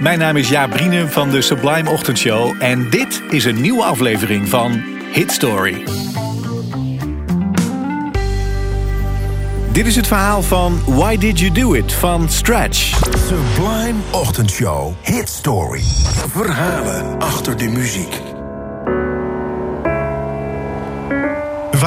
Mijn naam is Jaap van de Sublime Ochtendshow en dit is een nieuwe aflevering van Hit Story. Dit is het verhaal van Why Did You Do It van Stretch. Sublime Ochtendshow. Hit Story. Verhalen achter de muziek.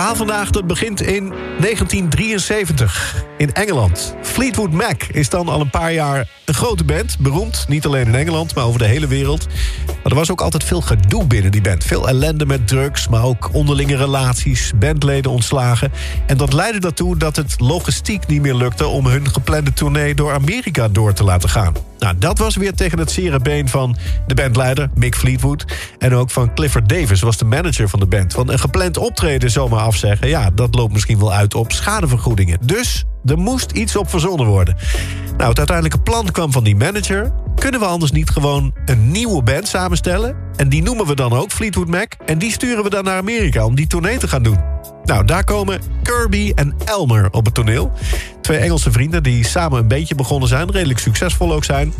Verhaal vandaag dat begint in 1973 in Engeland. Fleetwood Mac is dan al een paar jaar een grote band. Beroemd, niet alleen in Engeland, maar over de hele wereld. Maar er was ook altijd veel gedoe binnen die band. Veel ellende met drugs, maar ook onderlinge relaties, bandleden ontslagen. En dat leidde ertoe dat het logistiek niet meer lukte... om hun geplande tournee door Amerika door te laten gaan. Nou, dat was weer tegen het zere been van de bandleider Mick Fleetwood... en ook van Clifford Davis, was de manager van de band. Van een gepland optreden zomaar afzeggen... ja, dat loopt misschien wel uit op schadevergoedingen. Dus er moest iets op verzonnen worden. Nou, het uiteindelijke plan kwam van die manager. Kunnen we anders niet gewoon een nieuwe band samenstellen? En die noemen we dan ook Fleetwood Mac. En die sturen we dan naar Amerika om die tournee te gaan doen. Nou, daar komen Kirby en Elmer op het toneel. Twee Engelse vrienden die samen een beetje begonnen zijn. Redelijk succesvol ook zijn.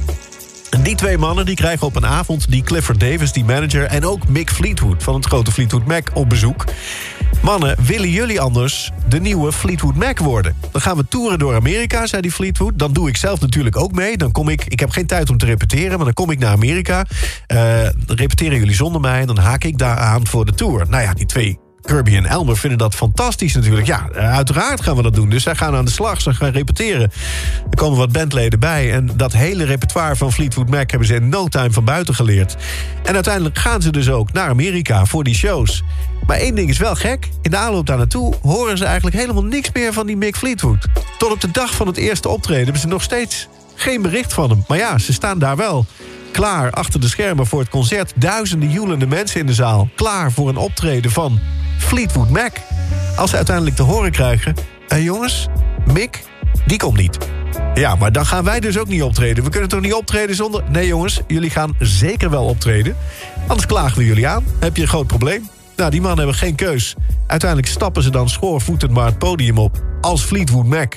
Die twee mannen die krijgen op een avond die Clifford Davis, die manager... en ook Mick Fleetwood van het grote Fleetwood Mac op bezoek. Mannen, willen jullie anders de nieuwe Fleetwood Mac worden? Dan gaan we toeren door Amerika, zei die Fleetwood. Dan doe ik zelf natuurlijk ook mee. Dan kom ik, ik heb geen tijd om te repeteren, maar dan kom ik naar Amerika. Dan repeteren jullie zonder mij en dan haak ik daar aan voor de tour. Nou ja, die twee Kirby en Elmer vinden dat fantastisch natuurlijk. Ja, uiteraard gaan we dat doen. Dus zij gaan aan de slag, ze gaan repeteren. Er komen wat bandleden bij. En dat hele repertoire van Fleetwood Mac... hebben ze in no time van buiten geleerd. En uiteindelijk gaan ze dus ook naar Amerika voor die shows. Maar één ding is wel gek. In de aanloop daar naartoe horen ze eigenlijk helemaal niks meer van die Mick Fleetwood. Tot op de dag van het eerste optreden hebben ze nog steeds geen bericht van hem. Maar ja, ze staan daar wel klaar achter de schermen voor het concert. Duizenden joelende mensen in de zaal. Klaar voor een optreden van Fleetwood Mac. Als ze uiteindelijk te horen krijgen... Uh, jongens, Mick, die komt niet. Ja, maar dan gaan wij dus ook niet optreden. We kunnen toch niet optreden zonder... Nee jongens, jullie gaan zeker wel optreden. Anders klagen we jullie aan. Heb je een groot probleem? Nou, die mannen hebben geen keus. Uiteindelijk stappen ze dan schoorvoetend maar het podium op als Fleetwood Mac.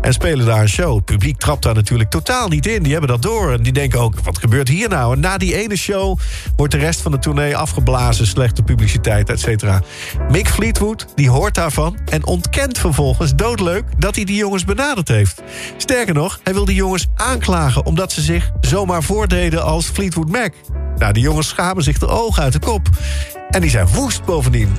En spelen daar een show. Het publiek trapt daar natuurlijk totaal niet in. Die hebben dat door en die denken ook, wat gebeurt hier nou? En na die ene show wordt de rest van de tournee afgeblazen... slechte publiciteit, et cetera. Mick Fleetwood, die hoort daarvan... en ontkent vervolgens doodleuk dat hij die jongens benaderd heeft. Sterker nog, hij wil die jongens aanklagen... omdat ze zich zomaar voordeden als Fleetwood Mac. Nou, die jongens schamen zich de ogen uit de kop. En die zijn woest bovendien.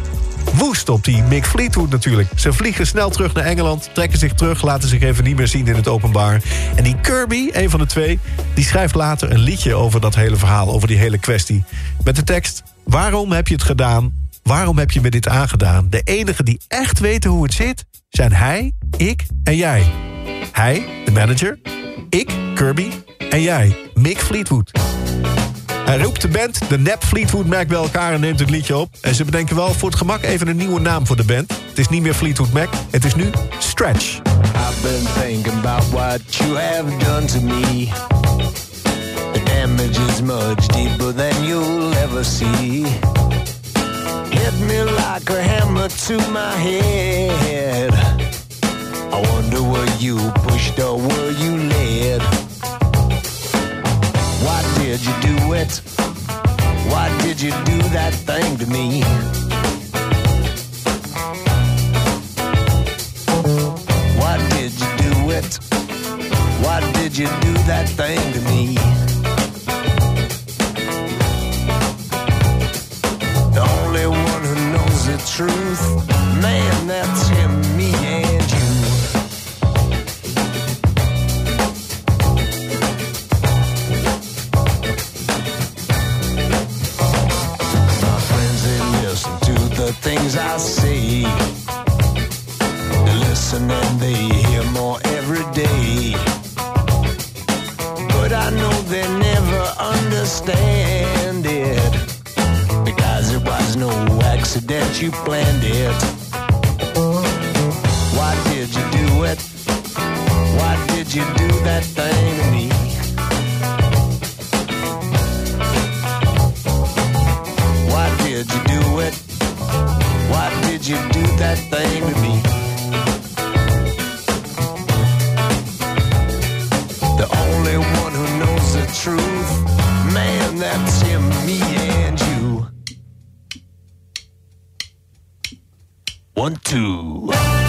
Woest op die Mick Fleetwood natuurlijk. Ze vliegen snel terug naar Engeland, trekken zich terug... laten zich even niet meer zien in het openbaar. En die Kirby, een van de twee, die schrijft later een liedje... over dat hele verhaal, over die hele kwestie. Met de tekst, waarom heb je het gedaan? Waarom heb je me dit aangedaan? De enigen die echt weten hoe het zit, zijn hij, ik en jij. Hij, de manager, ik, Kirby en jij, Mick Fleetwood. Hij roept de band, de Nep Fleetwood Mac, bij elkaar en neemt het liedje op. En ze bedenken wel voor het gemak even een nieuwe naam voor de band. Het is niet meer Fleetwood Mac, het is nu Stretch. I've been thinking about what you have done to me. The damage is much deeper than you'll ever see. Hit me like a hammer to my head. I wonder were you pushed or were you led? Why did you do it? Why did you do that thing to me? Why did you do it? Why did you do that thing to me? understand it. Because it was no accident, you planned it. Why did you do it? Why did you do that thing? Oh.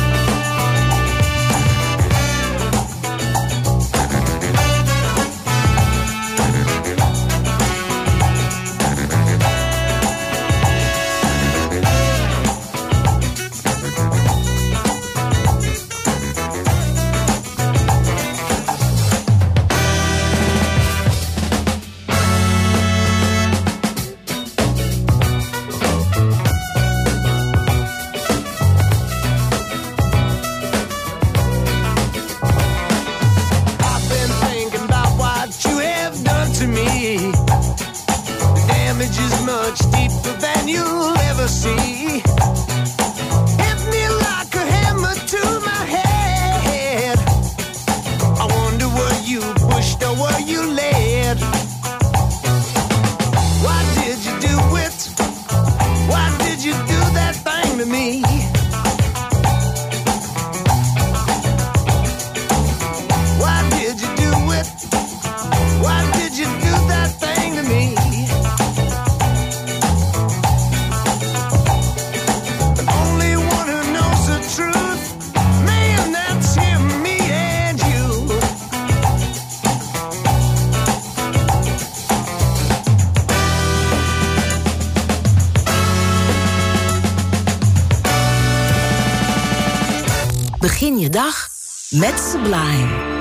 Begin je dag met Sublime.